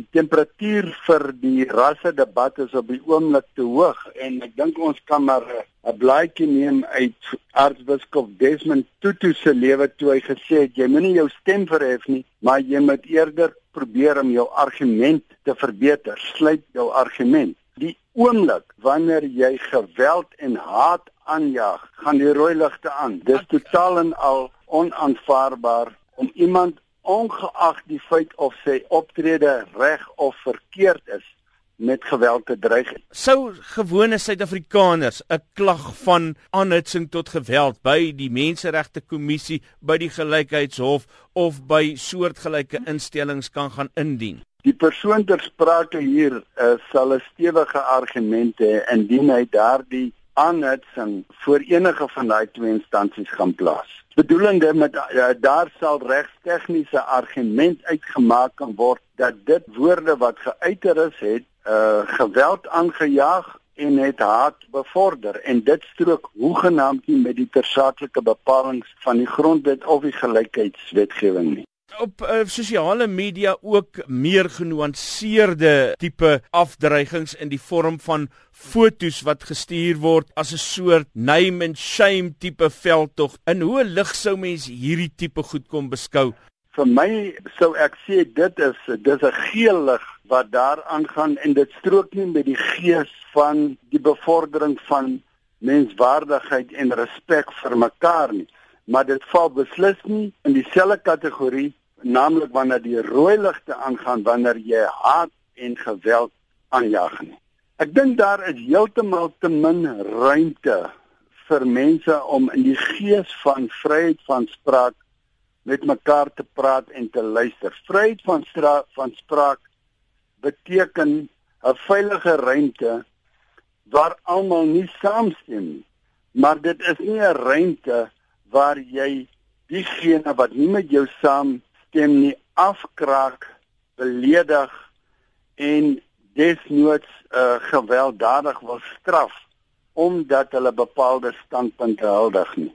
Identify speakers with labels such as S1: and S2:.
S1: Die temperatuur vir die rasse debat is op die oomblik te hoog en ek dink ons kan maar 'n blaadjie neem uit Aartsbiskop Desmond Tutu se lewe toe hy gesê het jy moenie jou stem verhef nie, maar jy moet eerder probeer om jou argument te verbeter. Sluit jou argument. Die oomblik wanneer jy geweld en haat aanjaag, gaan die rooi ligte aan. Dis totaal en al onaanvaarbaar om iemand ongeag die feit of sy optrede reg of verkeerd is met geweld te dreig.
S2: Sou gewone Suid-Afrikaners 'n klag van aanhitsing tot geweld by die Menseregte Kommissie, by die Gelykheidshof of by soortgelyke instellings kan gaan indien?
S1: Die persoon ter sprake hier uh, sal 'n stewige argument hê indien hy daardie aanhitsing voor enige van daai twee instansies gaan plaas. Bedoelende met uh, daar sal regstegniese argument uitgemaak kan word dat dit woorde wat geuiter is het uh, geweld aangejaag en het haat bevorder. En dit strook hoegenaamd nie met die tersaaklike bepalinge van die grondwet of die gelykheidswetgewing nie
S2: op uh, sosiale media ook meer genuanceerde tipe afdreigings in die vorm van fotos wat gestuur word as 'n soort name and shame tipe veldtog. In hoe lig sou mens hierdie tipe goed kom beskou?
S1: Vir my sou ek sê dit is dis 'n geel lig wat daar aangaan en dit strook nie met die gees van die bevordering van menswaardigheid en respek vir mekaar nie maar dit val beslis nie in dieselfde kategorie naamlik wanneer die rooi ligte aangaan wanneer jy haat en geweld aanjaag nie. Ek dink daar is heeltemal te min ruimte vir mense om in die gees van vryheid van spraak met mekaar te praat en te luister. Vryheid van straat van spraak beteken 'n veilige ruimte waar almal nie saamstem nie. Maar dit is nie 'n ruimte waar jy diegene wat nie met jou saam stem nie afkraak, beledig en desnoods uh, gewelddadig wil straf omdat hulle bepaalde standpunte huldig nie.